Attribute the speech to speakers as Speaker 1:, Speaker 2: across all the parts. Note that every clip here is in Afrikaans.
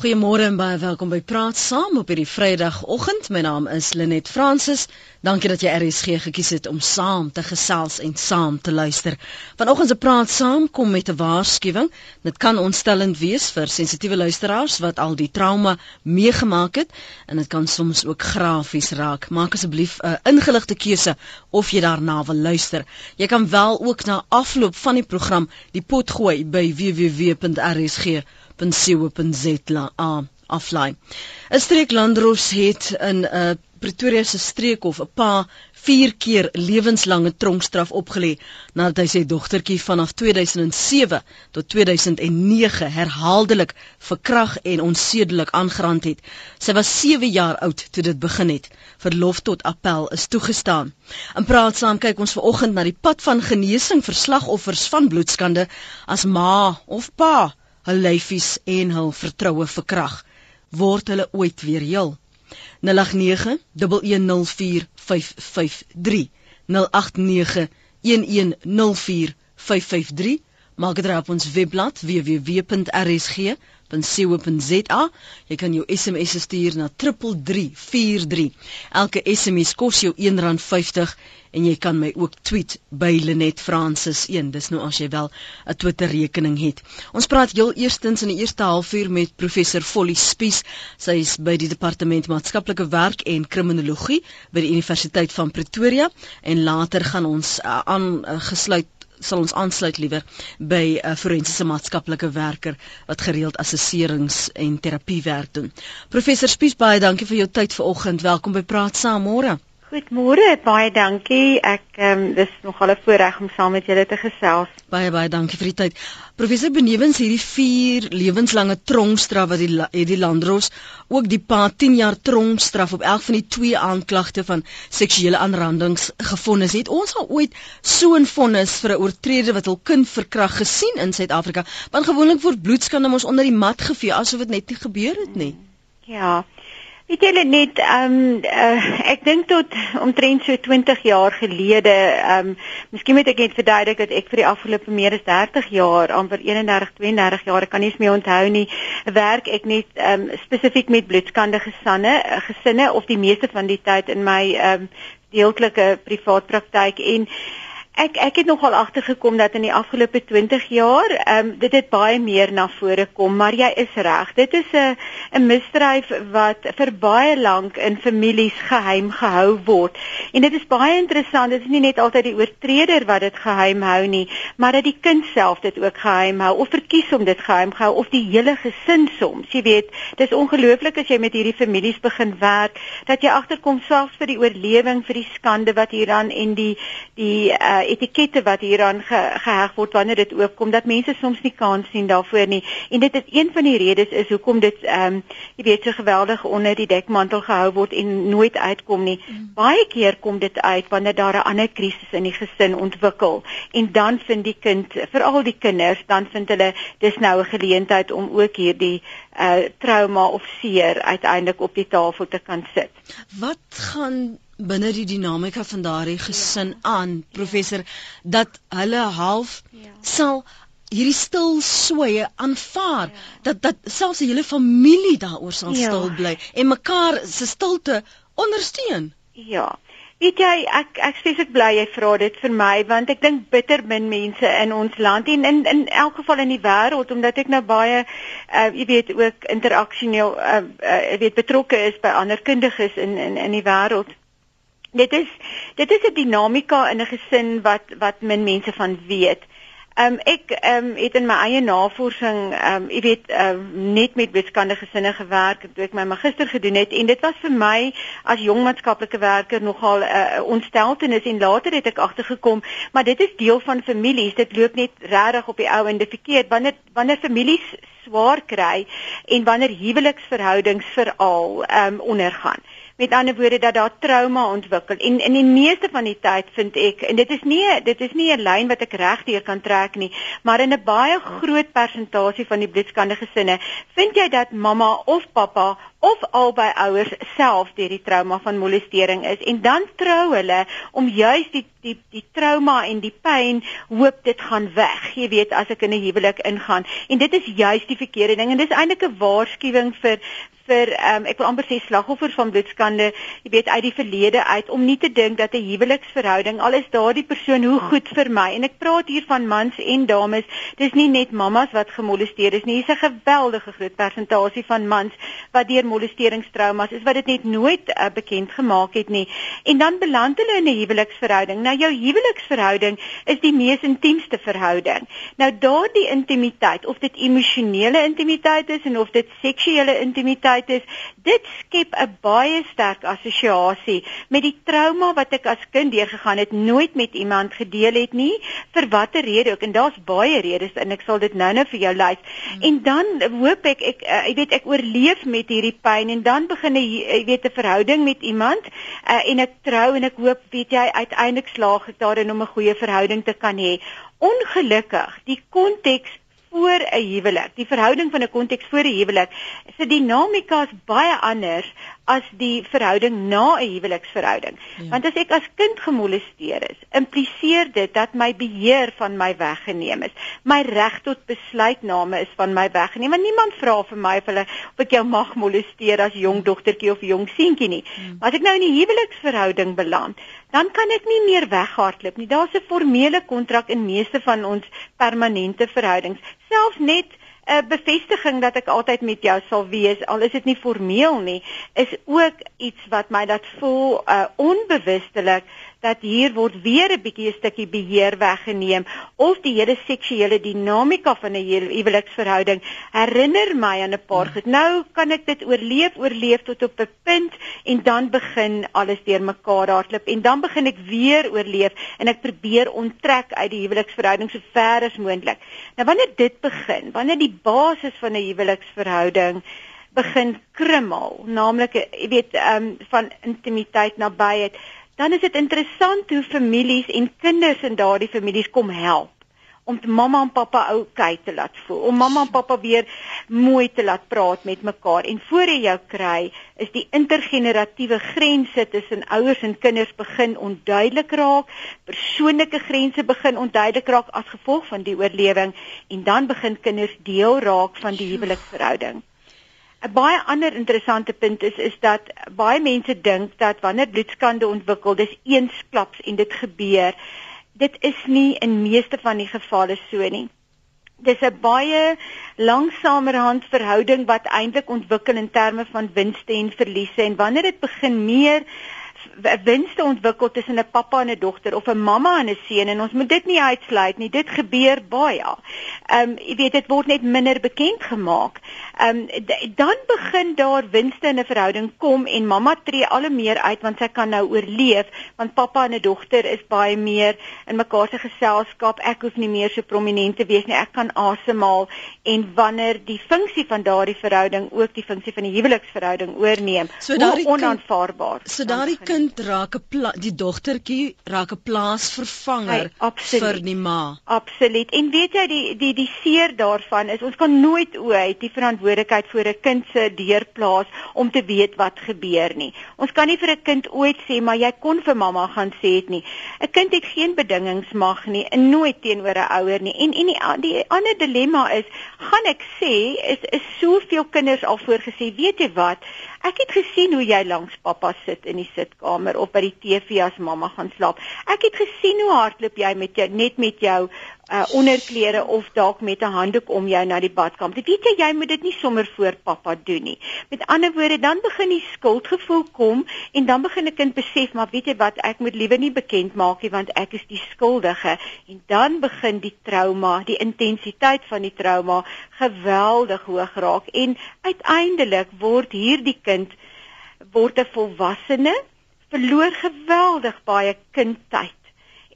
Speaker 1: Goeiemôre en baie welkom by Praat Saam op hierdie Vrydagoggend. My naam is Lenet Fransis. Dankie dat jy RSG gekies het om saam te gesels en saam te luister. Vanoggend se Praat Saam kom met 'n waarskuwing. Dit kan ontstellend wees vir sensitiewe luisteraars wat al die trauma meegemaak het en dit kan soms ook grafies raak. Maak asseblief 'n ingeligte keuse of jy daarna wil luister. Jy kan wel ook na afloop van die program die pot gooi by www.rsg www.co.za aflaai. 'n Streeklandros het in 'n uh, Pretoria se streek of 'n pa vier keer lewenslange tronkstraf opgelê nadat hy sy dogtertjie vanaf 2007 tot 2009 herhaaldelik verkrag en onsedelik aangerand het. Sy was 7 jaar oud toe dit begin het. Verlof tot appel is toegestaan. In praat saam kyk ons vanoggend na die pad van genesing vir slagoffers van bloedskande as ma of pa hul lyfies en hul vertroue verkrag word hulle ooit weer heel. 0891104553 0891104553 maak dit op ons webblad www.rsg www.co.za. Jy kan jou SMS stuur na 3343. Elke SMS kos jou R1.50 en jy kan my ook tweet by Lenet Francis 1. Dis nou as jy wel 'n Twitter rekening het. Ons praat heel eerstens in die eerste halfuur met professor Folly Spies. Sy is by die departement maatskaplike werk en kriminologie by die Universiteit van Pretoria en later gaan ons uh, aan uh, gesluit sal ons aansluit liewer by 'n uh, forensiese maatskaplike werker wat gereeld assesserings en terapiewerk doen. Professor Spies baie dankie vir jou tyd vanoggend. Welkom by Praat Saam môre.
Speaker 2: Goeiemôre, baie dankie. Ek ehm um, dis nogal 'n voorreg om saam met julle te gesels.
Speaker 1: Baie baie dankie vir die tyd. Professor benewens hierdie 4 lewenslange tronkstraf wat die het die Landros ook die pa 10 jaar tronkstraf op elk van die twee aanklagte van seksuele aanrandings gefonnis het. Ons al ooit so 'n vonnis vir 'n oortreder wat hul kind verkrag gesien in Suid-Afrika. Want gewoonlik word bloedskande mos onder die mat gevee asof dit net nie gebeur het nie.
Speaker 2: Ja. Weet julle net ehm um, uh, ek dink tot omtrent so 20 jaar gelede ehm um, miskien moet ek net verduidelik dat ek vir die afgelope meer as 30 jaar amper 31 32 jaar kan nie meer onthou nie werk ek net ehm um, spesifiek met bloedskande gesinne gesinne of die meeste van die tyd in my ehm um, deeltelike privaat praktyk en Ek ek het nogal agtergekom dat in die afgelope 20 jaar, ehm um, dit het baie meer na vore kom, maar jy is reg. Dit is 'n 'n misdryf wat vir baie lank in families geheim gehou word. En dit is baie interessant. Dit is nie net altyd die oortreder wat dit geheim hou nie, maar dat die kind self dit ook geheim hou of verkies om dit geheim hou of die hele gesin soms. Jy weet, dit is ongelooflik as jy met hierdie families begin werk dat jy agterkom selfs vir die oorlewing, vir die skande wat hieraan en die die uh, etikette wat hieraan ge, geheg word wanneer dit oopkom dat mense soms nie kans sien daarvoor nie. En dit is een van die redes is hoekom dit ehm um, jy weet so geweldig onder die dekmantel gehou word en nooit uitkom nie. Mm. baie keer kom dit uit wanneer daar 'n ander krisis in die gesin ontwikkel. En dan vind die kind veral die kinders dan vind hulle dis nou 'n geleentheid om ook hierdie uh trauma of seer uiteindelik op die tafel te kan sit.
Speaker 1: Wat gaan binne die dinamika van daardie gesin ja. aan professor dat hulle half ja. sal hierdie stil soeye aanvaar ja. dat dat selfs 'n hele familie daaroor sal ja. stil bly en mekaar se stilte ondersteun.
Speaker 2: Ja. Weet jy, ek ek sê ek bly jy vra dit vir my want ek dink bitter min mense in ons land en in in elk geval in die wêreld omdat ek nou baie uh jy weet ook interaksioneel uh, uh weet betrokke is by ander kundiges in in in die wêreld. Dit is dit is 'n dinamika in 'n gesin wat wat min mense van weet. Ehm um, ek ehm um, het in my eie navorsing ehm um, jy weet um, net met wiskundige gesinne gewerk toe ek my magister gedoen het en dit was vir my as jong maatskaplike werker nogal 'n uh, ontsteltenis en later het ek agtergekom maar dit is deel van families dit loop net regtig op die ou en dit verkeerd wanneer wanneer families swaar kry en wanneer huweliksverhoudings veral ehm um, ondergaan met ander woorde dat daar trauma ontwikkel. En in die meeste van die tyd vind ek en dit is nie dit is nie 'n lyn wat ek regdeur kan trek nie maar in 'n baie groot persentasie van die bloedskande gesinne vind jy dat mamma of pappa of albei ouers self deur die trauma van molestering is. En dan trou hulle om juis die die die trauma en die pyn hoop dit gaan weg. Jy weet as ek in 'n huwelik ingaan. En dit is juis die verkeerde ding. En dis eintlik 'n waarskuwing vir vir um, ek wil amper sê slagoffers van bloedskande, jy weet uit die verlede uit om nie te dink dat 'n huweliksverhouding al is daardie persoon hoe goed vir my? En ek praat hier van mans en dames, dis nie net mammas wat gemolesteer is nie, hier's 'n geweldige groot persentasie van mans wat deur molesteringstraumas is wat dit net nooit uh, bekend gemaak het nie. En dan beland hulle in 'n huweliksverhouding. Nou jou huweliksverhouding is die mees intiemste verhouding. Nou daardie intimiteit, of dit emosionele intimiteit is en of dit seksuele intimiteit is dit skep 'n baie sterk assosiasie met die trauma wat ek as kind deurgegaan het nooit met iemand gedeel het nie vir watter rede ook en daar's baie redes en ek sal dit nou-nou vir jou lys hmm. en dan hoop ek ek uh, ek weet ek oorleef met hierdie pyn en dan begin ek weet 'n verhouding met iemand uh, en ek trou en ek hoop weet jy uiteindelik slaag ek daarin om 'n goeie verhouding te kan hê. Ongelukkig die konteks voor 'n huwelik, die verhouding van 'n konteks voor 'n huwelik, se dinamika is baie anders as die verhouding na 'n huweliksverhouding. Ja. Want as ek as kind gemolesteer is, impliseer dit dat my beheer van my weggeneem is. My reg tot besluitname is van my weggeneem. Want niemand vra vir my of hulle of ek jou mag molesteer as jong dogtertjie of jong seentjie nie. Ja. Maar as ek nou in 'n huweliksverhouding beland, dan kan ek nie meer weghardloop nie. Daar's 'n formele kontrak in meeste van ons permanente verhoudings. Selfs net 'n bevestiging dat ek altyd met jou sal wees al is dit nie formeel nie is ook iets wat my laat voel uh, onbewustelik dat hier word weer 'n bietjie 'n stukkie beheer weggeneem of die hele seksuele dinamika van 'n huweliksverhouding herinner my aan 'n paar goed. Nou kan ek dit oorleef, oorleef tot op 'n punt en dan begin alles deurmekaar hardloop en dan begin ek weer oorleef en ek probeer onttrek uit die huweliksverhouding so ver as moontlik. Nou wanneer dit begin, wanneer die basis van 'n huweliksverhouding begin krummel, naamlik jy weet, ehm um, van intimiteit nabyheid dan is dit interessant hoe families en kinders in daardie families kom help om mamma en pappa oukei te laat voel, om mamma en pappa weer mooi te laat praat met mekaar en voor jy jou kry is die intergeneratiewe grense tussen ouers en kinders begin onduidelik raak, persoonlike grense begin onduidelik raak as gevolg van die oorlewing en dan begin kinders deel raak van die huweliksverhouding. 'n baie ander interessante punt is is dat baie mense dink dat wanneer bloedskande ontwikkel, dis eensklaps en dit gebeur. Dit is nie in meeste van die gevalle so nie. Dis 'n baie langsamerhand verhouding wat eintlik ontwikkel in terme van winste en verliese en wanneer dit begin meer winste ontwikkel tussen 'n pappa en 'n dogter of 'n mamma en 'n seun en ons moet dit nie uitsluit nie. Dit gebeur baie. Ehm um, jy weet dit word net minder bekend gemaak. Ehm um, dan begin daar winste in 'n verhouding kom en mamma tree al hoe meer uit want sy kan nou oorleef want pappa en 'n dogter is baie meer in mekaar se geselskap. Ek hoef nie meer so prominent te wees nie. Ek kan asemhaal en wanneer die funksie van daardie verhouding ook die funksie van die huweliksverhouding oorneem,
Speaker 1: so daardie
Speaker 2: onaanvaarbaar.
Speaker 1: So daardie kind raak 'n die dogtertjie raak 'n plaasvervanger hey, vir die ma.
Speaker 2: Absoluut. En weet jy die die die seer daarvan is ons kan nooit ooit die verantwoordelikheid vir 'n kind se deurplaas om te weet wat gebeur nie. Ons kan nie vir 'n kind ooit sê maar jy kon vir mamma gaan sê dit nie. 'n Kind het geen bedingingsmag nie en nooit teenoor 'n ouer nie. En en die, die ander dilemma is, gaan ek sê is is soveel kinders al voorgesê, weet jy wat? Ek het gesien hoe jy langs pappa sit in die sitkamer of by die TV as mamma gaan slaap. Ek het gesien hoe hardloop jy met jou net met jou uh, onderklere of dalk met 'n handdoek om jou na die badkamer. Dit weet jy jy moet dit nie sommer voor pappa doen nie. Met ander woorde, dan begin die skuldgevoel kom en dan begin 'n kind besef, maar weet jy wat, ek moet liewer nie bekend maak nie want ek is die skuldige en dan begin die trauma, die intensiteit van die trauma geweldig hoog raak en uiteindelik word hierdie kind word 'n volwassene verloor geweldig baie kindtyd.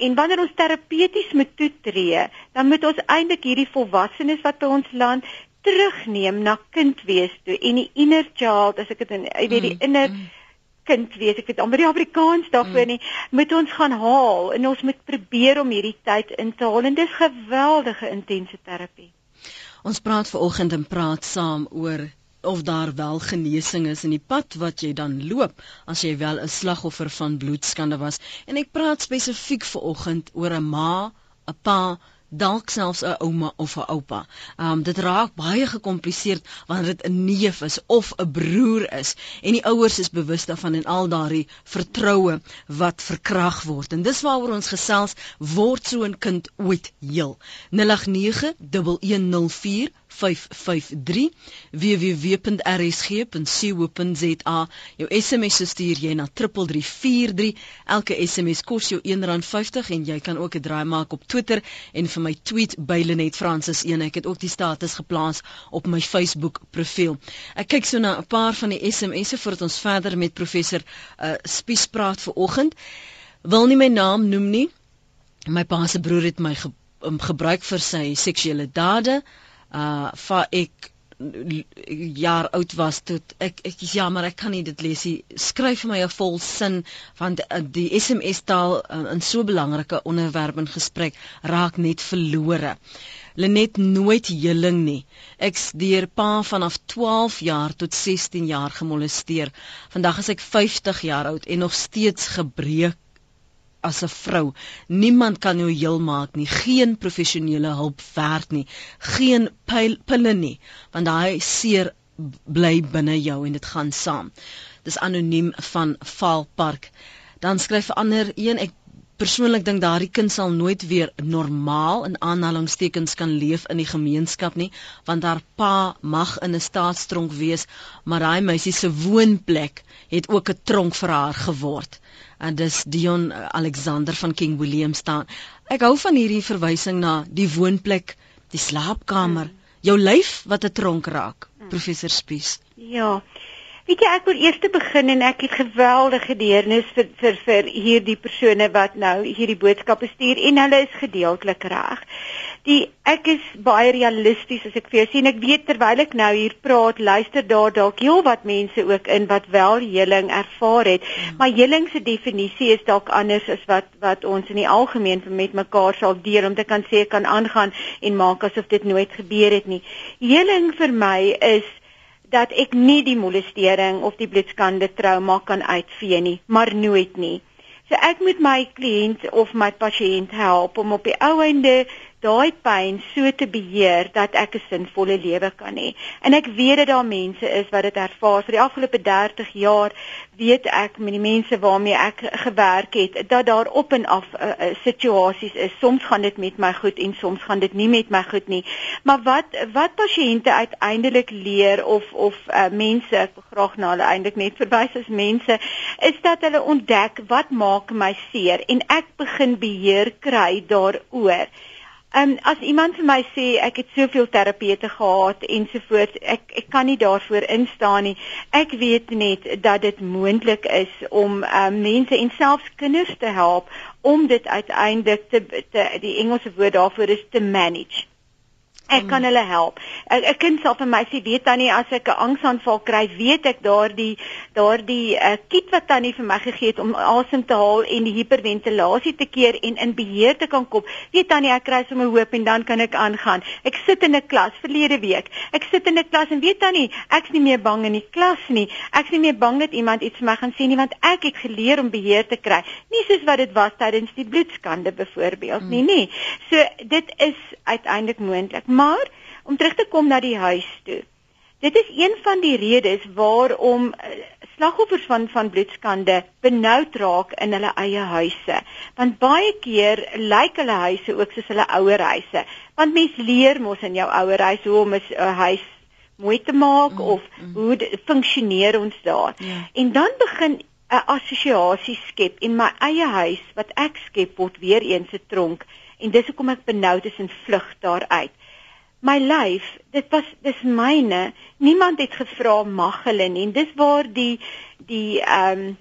Speaker 2: En wanneer ons terapeuties moet toetree, dan moet ons eintlik hierdie volwassenes wat by ons land terugneem na kind wees toe en die inner child, as ek dit in jy weet die mm, inner mm. kind wees, ek weet amper die Afrikaans daarvoor mm. nie, moet ons gaan haal en ons moet probeer om hierdie tyd in te haal en dis geweldige intense terapie.
Speaker 1: Ons praat ver oggend en praat saam oor of daar wel genesing is in die pad wat jy dan loop as jy wel 'n slagoffer van bloedskande was en ek praat spesifiek vir oggend oor 'n ma, 'n pa dalk selfs 'n ouma of 'n oupa. Um dit raak baie gekompliseerd wanneer dit 'n neef is of 'n broer is en die ouers is bewus daarvan en al daardie vertroue wat verkrag word. En dis waaroor ons gesels word so 'n kind ooit heel. 089 1104 553 www.rsg.co.za jou SMS stuur jy na 3343 elke SMS kos jou R1.50 en jy kan ook 'n draai maak op Twitter en vir my tweet by Lenet Francis 1 ek het ook die status geplaas op my Facebook profiel. Ek kyk so na 'n paar van die SMS'e voordat ons verder met professor uh, Spies praat vir oggend. Wil nie my naam noem nie. My pa se broer het my ge, um, gebruik vir sy seksuele dade uh vir ek jaar oud was tot ek ek is jammer ek kan nie dit lees nie. Skryf vir my 'n vol sin want uh, die SMS taal uh, in so belangrike onderwerp in gesprek raak net verlore. Lenet nooit heling nie. Ek's deur pa vanaf 12 jaar tot 16 jaar gemolesteer. Vandag is ek 50 jaar oud en nog steeds gebreek as 'n vrou. Niemand kan jou heel maak nie. Geen professionele hulp werk nie. Geen pille nie, want daai seer bly binne jou en dit gaan saam. Dis anoniem van Valpark. Dan skryf 'n ander een ek persoonlik dink daardie kind sal nooit weer normaal in aanhalingstekens kan leef in die gemeenskap nie want haar pa mag in 'n staatstronk wees maar daai meisie se woonplek het ook 'n tronk vir haar geword en dis Dion Alexander van King William staan. Ek hou van hierdie verwysing na die woonplek, die slaapkamer, jou lyf wat 'n tronk raak, professor Spies.
Speaker 2: Ja. Weet jy ek wil eers begin en ek het geweldige deernis vir vir vir hierdie persone wat nou hierdie boodskappe stuur en hulle is gedeeltelik reg die ek is baie realisties as ek vir jou sê en ek weet terwyl ek nou hier praat, luister daar dalk heel wat mense ook in wat wel heling ervaar het, mm. maar heling se definisie is dalk anders as wat wat ons in die algemeen met mekaar sal deel om te kan sê kan aangaan en maak asof dit nooit gebeur het nie. Heling vir my is dat ek nie die molestering of die bloedskande trauma kan uitvee nie, maar nooit nie. So ek moet my kliënt of my pasiënt help om op die ou einde daai pyn so te beheer dat ek 'n sinvolle lewe kan hê. En ek weet dat daar mense is wat dit ervaar. Vir die afgelope 30 jaar weet ek met die mense waarmee ek gewerk het dat daar op en af uh, uh, situasies is. Soms gaan dit met my goed en soms gaan dit nie met my goed nie. Maar wat wat pasiënte uiteindelik leer of of uh, mense ek wil graag na hulle eintlik net verwys as mense is dat hulle ontdek wat maak my seer en ek begin beheer kry daaroor. Ehm um, as iemand vir my sê ek het soveel terapeute gehad ensovoorts, ek ek kan nie daarvoor instaan nie. Ek weet net dat dit moontlik is om ehm um, mense en selfs kinders te help om dit uiteindelik te, te die Engelse woord daarvoor is te manage. Ek kan hulle help. 'n Kind sal vir my sê, weet tannie, as ek 'n angsaanval kry, weet ek daardie daardie uh, kit wat tannie vir my gegee het om asem te haal en die hiperventilasie te keer en in beheer te kan kom. Weet tannie, ek kry sommer hoop en dan kan ek aangaan. Ek sit in 'n klas verlede week. Ek sit in 'n klas en weet tannie, ek's nie meer bang in die klas nie. Ek's nie meer bang dat iemand iets vir my gaan sê nie want ek het geleer om beheer te kry. Nie soos wat dit was tydens die bloedskande byvoorbeeld nie, nie. So dit is uiteindelik moontlik Maar om terug te kom na die huis toe. Dit is een van die redes waarom eh, slagoffers van van bloedskande benoud raak in hulle eie huise. Want baie keer lyk hulle huise ook soos hulle ouer huise. Want mens leer mos in jou ouer huis hoe om 'n huis mooi te maak mm, of mm. hoe funksioneer ons daar. Yeah. Ja. En dan begin 'n assosiasie skep in my eie huis wat ek skep word weer eens 'n tronk en dis hoekom ek benoud is en vlug daaruit my lyf, dit was dis myne. Niemand het gevra mag hulle nie. Dis waar die die ehm um,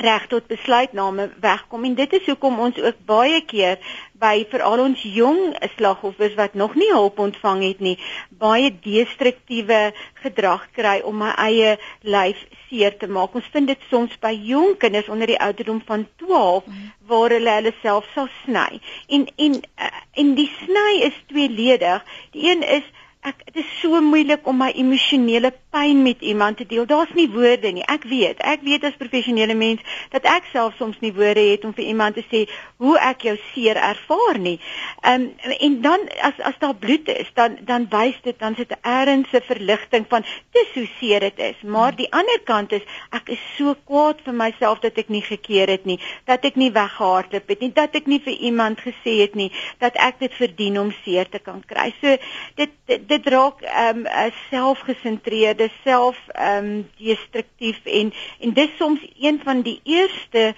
Speaker 2: reg tot besluitname wegkom en dit is hoekom ons ook baie keer by veral ons jong slagoffers wat nog nie hulp ontvang het nie baie destruktiewe gedrag kry om my eie lyf seer te maak. Ons vind dit soms by jong kinders onder die ouderdom van 12 waar hulle hulle self sal sny. En en eh, en die sny is tweeledig. Die een is ek dit is so moeilik om my emosionele pyn met iemand te deel. Daar's nie woorde nie. Ek weet, ek weet as professionele mens dat ek self soms nie woorde het om vir iemand te sê hoe ek jou seer ervaar nie. Ehm um, en dan as as daar bloed is, dan dan wys dit dan sit 'n ernstige verligting van dis hoe seer dit is. Maar die ander kant is ek is so kwaad vir myself dat ek nie gekeer het nie, dat ek nie weggehardloop het nie, dat ek nie vir iemand gesê het nie dat ek dit verdien om seer te kan kry. So dit dit, dit raak ehm um, selfgesentreerde, self ehm um, destruktief en en dis soms een van die eerste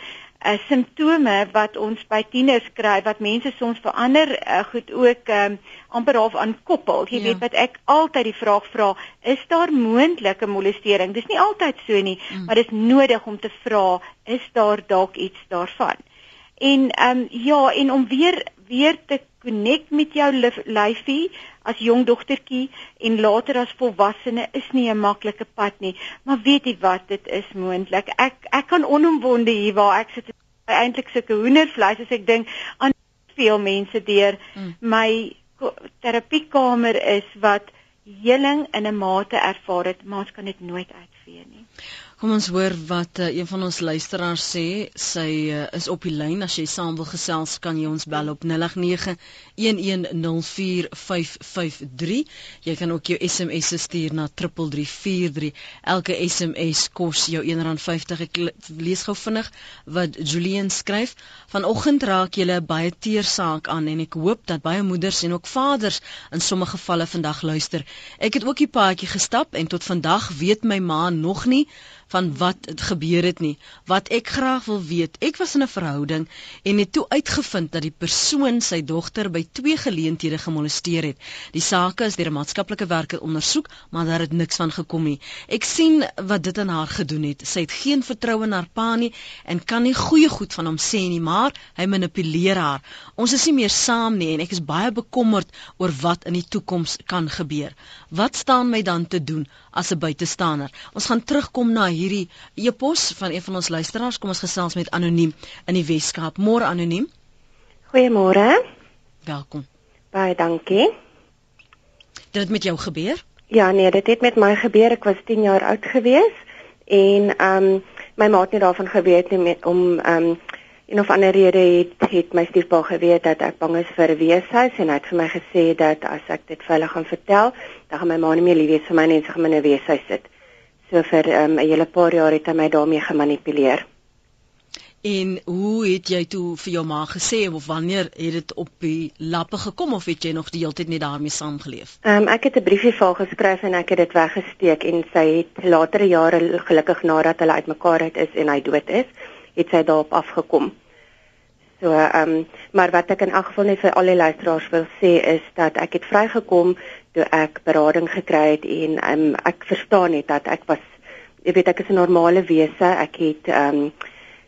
Speaker 2: uh, simptome wat ons by tieners kry wat mense soms verander uh, goed ook um, amper half aan koppel. Jy ja. weet wat ek altyd die vraag vra, is daar moontlike molestering? Dis nie altyd so nie, mm. maar dit is nodig om te vra, is daar dalk iets daarvan? En ehm um, ja, en om weer weer te connect met jou lyfie as jong dogtertjie en later as volwassene is nie 'n maklike pad nie. Maar weet jy wat, dit is moontlik. Ek ek kan onomwonde hier waar ek sit eintlik sulke hoendervleis as ek dink aan veel mense deur mm. my terapiekamer is wat heling in 'n mate ervaar het, maar ons kan dit nooit uitvee nie.
Speaker 1: Kom ons hoor wat uh, een van ons luisteraars sê. Sy uh, is op die lyn. As jy saam wil gesels, kan jy ons bel op 0891104553. Jy kan ook jou SMS stuur na 3343. Elke SMS kos jou R1.50. Ek lees gou vinnig wat Julian skryf. Vanoggend raak jy 'n baie teer saak aan en ek hoop dat baie moeders en ook vaders in sommige gevalle vandag luister. Ek het ook die paadjie gestap en tot vandag weet my ma nog nie van wat het gebeur het nie. Wat ek graag wil weet, ek was in 'n verhouding en het toe uitgevind dat die persoon sy dogter by twee geleenthede gemolesteer het. Die saak is deur 'n maatskaplike werker ondersoek, maar daar het niks van gekom nie. Ek sien wat dit aan haar gedoen het. Sy het geen vertroue in haar pa nie en kan nie goeie goed van hom sê nie, maar hy manipuleer haar. Ons is nie meer saam nie en ek is baie bekommerd oor wat in die toekoms kan gebeur. Wat staan my dan te doen as 'n buitestander? Ons gaan terugkom na hierdie e-pos van een van ons luisteraars. Kom ons gesels met anoniem in die Weskaap. Môre anoniem.
Speaker 3: Goeiemôre.
Speaker 1: Welkom.
Speaker 3: Baie dankie.
Speaker 1: Dit het met jou gebeur?
Speaker 3: Ja, nee, dit het met my gebeur. Ek was 10 jaar oud gewees en ehm um, my ma het nie daarvan geweet nie met om ehm um, en of ander rede het het my stiefpa geweet dat ek bang is vir 'n weeshuis en hy het vir my gesê dat as ek dit hulle gaan vertel, dan gaan my ma nie meer lief wees vir my nie en sy gaan my in 'n weeshuis sit. So vir ehm, 'n um, hele paar jaar het hy my daarmee gemanipuleer.
Speaker 1: En hoe het jy toe vir jou ma gesê of wanneer het dit op die lappe gekom of het jy nog die hele tyd net daarmee saamgeleef?
Speaker 3: Ehm um, ek het 'n briefie vir haar geskryf en ek het dit weggesteek en sy het latere jare gelukkig nadat hulle uitmekaar uit is en hy dood is, het sy daarop afgekom. So ehm um, maar wat ek in elk geval net vir al die luisteraars wil sê is dat ek het vrygekom toe ek berading gekry het en um, ek verstaan net dat ek was jy weet ek is 'n normale wese ek het um,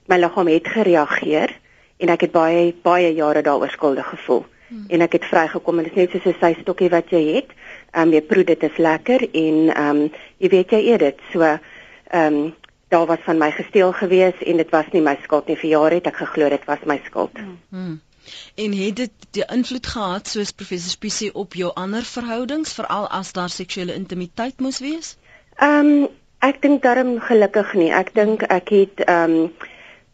Speaker 3: my liggaam het gereageer en ek het baie baie jare daaroor skuldig gevoel hmm. en ek het vrygekom en dit is net soos 'n sy stokkie wat jy het um, jy proe dit is lekker en um, jy weet jy eet dit so ehm um, daar was van my gesteel gewees en dit was nie my skuld nie vir jare het ek geglo dit was my skuld hmm.
Speaker 1: Hmm. En het dit die invloed gehad soos professor Spisie op jou ander verhoudings veral as daar seksuele intimiteit moes wees?
Speaker 3: Ehm um, ek dink daarom gelukkig nie. Ek dink ek het ehm um,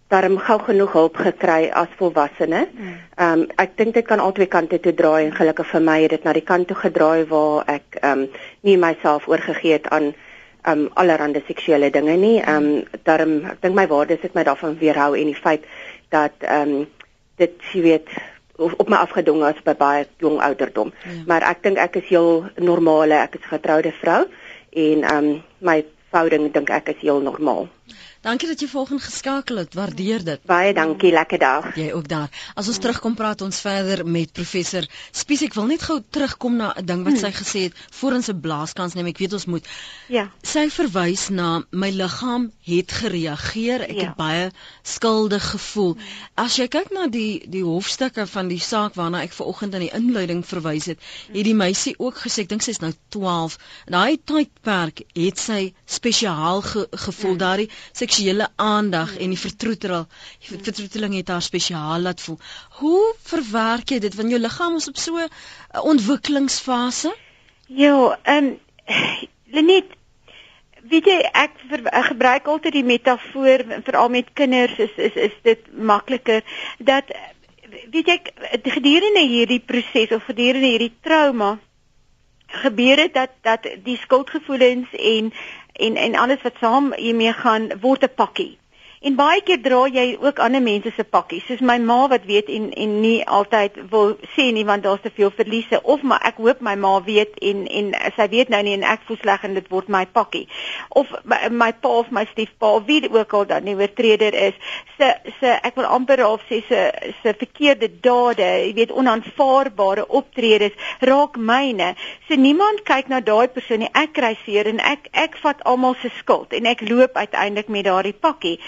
Speaker 3: daarom gou genoeg hulp gekry as volwassene. Hmm. Ehm um, ek dink dit kan albei kante toe draai en gelukkig vir my het dit na die kant toe gedraai waar ek ehm um, nie myself oorgegee het aan ehm um, allerlei seksuele dinge nie. Ehm um, daarom ek dink my waardes het my daarvan weerhou en die feit dat ehm um, dit jy weet op my afgedwing as by baie jong ouderdom. Ja. Maar ek dink ek is heel normale, ek is 'n getroude vrou en ehm um, my verhouding dink ek is heel normaal.
Speaker 1: Dankie dat jy volgens geskakel het. Waardeer dit.
Speaker 3: Baie dankie. Lekker dag.
Speaker 1: Jy ook daar. As ons terugkom praat ons verder met professor Spies. Ek wil net gou terugkom na 'n ding wat hmm. sy gesê het voor ons 'n blaaskans neem. Ek weet ons moet.
Speaker 3: Ja.
Speaker 1: Sy verwys na my liggaam het gereageer. Ek ja. het baie skuldig gevoel. Hmm. As jy kyk na die die hofstukke van die saak waarna ek ver oggend in die inleiding verwys het, het die meisie ook gesê, ek dink sy is nou 12. Daai tydperk het sy spesiaal ge, gevoel ja. daardie seksuele aandag en die vertroeteling die vertroeteling het haar spesiaal laat voel. Hoe verwerk jy dit wanneer jou liggaam is op so 'n ontwikkelingsfase?
Speaker 2: Ja, ehm um, Lenet weet jy ek, ver, ek gebruik altyd die metafoor veral met kinders is is is dit makliker dat weet jy gedurende hierdie proses of gedurende hierdie trauma gebeur dit dat dat die skuldgevoelens en en en alles wat saam hiermee gaan word 'n pakkie. En baie keer dra jy ook ander mense se pakkies, soos my ma wat weet en en nie altyd wil sê nie want daar's te veel verliese of maar ek hoop my ma weet en en sy weet nou nie en ek voel sleg en dit word my pakkie. Of my, my pa of my stiefpa wie ook al dan nie oortreder is, se se ek wil amper half sê se se verkeerde dade, jy weet onaanvaarbare optredes raak myne. So niemand kyk na daai persoon nie. Ek kry seer en ek ek vat almal se skuld en ek loop uiteindelik met daardie pakkie.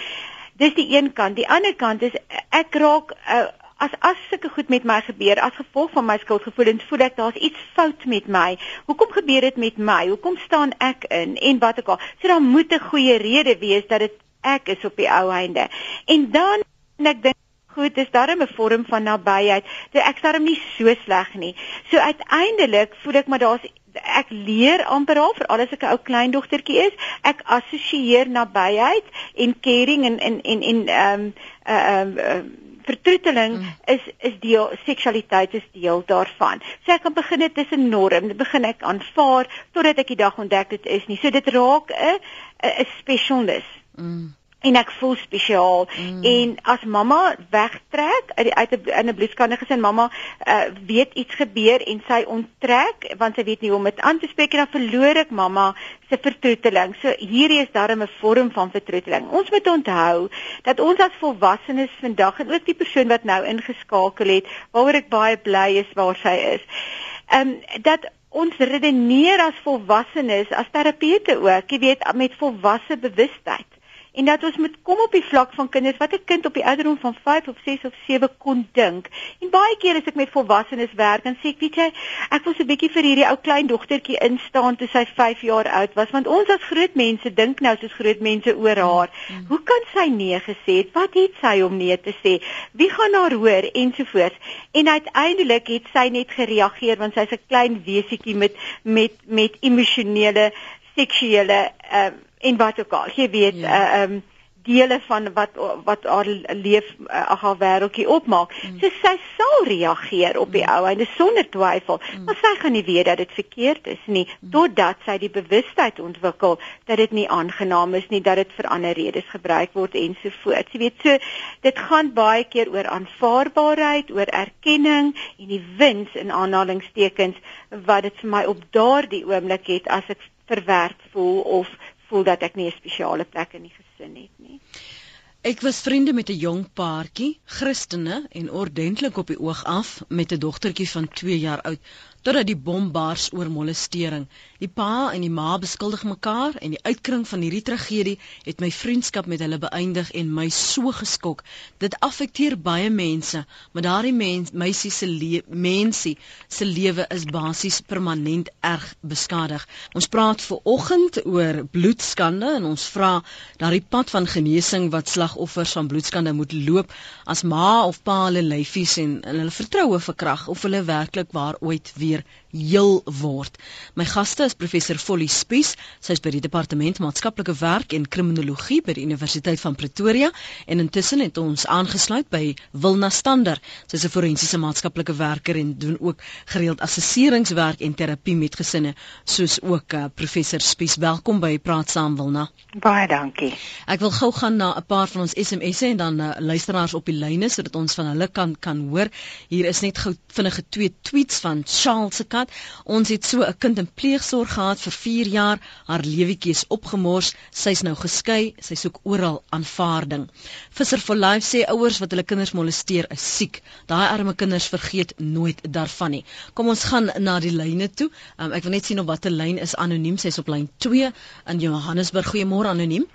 Speaker 2: Dis die een kant. Die ander kant is ek raak uh, as as sulke goed met my gebeur as gevolg van my skuldgevoelens, voel ek daar's iets fout met my. Hoekom gebeur dit met my? Hoekom staan ek in? En wat ook al. So daar moet 'n goeie rede wees dat dit ek is op die ou einde. En dan en ek dink goed, dis darem 'n vorm van nabyheid. Ek sê darem nie so sleg nie. So uiteindelik voel ek maar daar's ek leer amper al vir alles ek 'n ou kleindogtertjie is. Ek assosieer nabyheid en caring en en en en ehm um, ehm uh, uh, vertroeteling mm. is is deel seksualiteit is deel daarvan. So ek kan begin dit is 'n norm. Dit begin ek aanvaar totdat ek die dag ontdek dit is nie. So dit raak 'n 'n specialness. Mm en ek voel spesiaal mm. en as mamma wegtrek uit die uit 'n in 'n bloedskande gesin mamma uh, weet iets gebeur en sy onttrek want sy weet nie hoe om dit aan te spreek en dan verloor ek mamma se vertroeteling. So hierdie is darem 'n vorm van vertroeteling. Ons moet onthou dat ons as volwassenes vandag en ook die persoon wat nou ingeskakel het waaroor ek baie bly is waar sy is. Ehm um, dat ons redeneer as volwassenes as terapeute ook, jy weet met volwasse bewustheid en dat ons moet kom op die vlak van kinders wat 'n kind op die ouderdom van 5 of 6 of 7 kon dink. En baie keer as ek met volwassenes werk, dan sê ek, weet jy, ek wil so 'n bietjie vir hierdie ou klein dogtertjie instaan toe sy 5 jaar oud was, want ons as groot mense dink nou soos groot mense oor haar. Mm. Hoe kan sy nee gesê het? Wat het sy om nee te sê? Wie gaan haar hoor ensovoorts? En uiteindelik het sy net gereageer want sy's 'n klein wesietjie met met met emosionele seksuele uh, en wat ook al. Jy weet, ja. uh, um dele van wat wat haar leef uh, haar wêreldjie opmaak. Mm. So sy sal reageer op die mm. ou en sonder twyfel. Mm. Maar sy gaan nie weet dat dit verkeerd is nie mm. totdat sy die bewustheid ontwikkel dat dit nie aangenaam is nie, dat dit vir ander redes gebruik word ensovoorts. Jy weet, so dit gaan baie keer oor aanvaarbaarheid, oor erkenning en die wins in aanhalingstekens wat dit vir my op daardie oomblik het as ek verwerk voel of voel dat ek nie 'n spesiale plek in die gesin het nie.
Speaker 1: Ek was vriende met 'n jong paartjie, Christene en ordentlik op die oog af met 'n dogtertjie van 2 jaar oud totdat die bom bars oor molestering. Die pa en die ma beskuldig mekaar en die uitkring van hierdie tragedie het my vriendskap met hulle beëindig en my so geskok. Dit affekteer baie mense, maar daardie mens, meisie se mensie se lewe is basies permanent erg beskadig. Ons praat ver oggend oor bloedskande en ons vra daardie pad van genesing wat slagoffers van bloedskande moet loop as ma of pa hulle lyfies en hulle vertroue verkrag of hulle werklik waar ooit weer weer heel word. My gaste is professor Folly Spies, sy is by die departement maatskaplike werk en kriminologie by die Universiteit van Pretoria en intussen het ons aangesluit by Wilna Stander. Sy is 'n forensiese maatskaplike werker en doen ook gereeld assesseringswerk en terapie met gesinne, soos ook uh, professor Spies. Welkom by Praat Saam Wilna.
Speaker 2: Baie dankie.
Speaker 1: Ek wil gou gaan na 'n paar van ons SMS'e en dan uh, luisteraars op die lyne sodat ons van hulle kan kan hoor. Hier is net gou vinnige twee tweets van Charles se gehad. Ons het so 'n kind in pleegsorg gehad vir 4 jaar. Haar lewetjie is opgemors. Sy's nou geskei. Sy soek oral aanvaarding. Visser for Life sê ouers wat hulle kinders molesteer is siek. Daai arme kinders vergeet nooit daarvan nie. Kom ons gaan na die lyne toe. Um, ek wil net sien op watter lyn is anoniem. Sy's op lyn 2 in Johannesburg. Goeiemôre anoniem.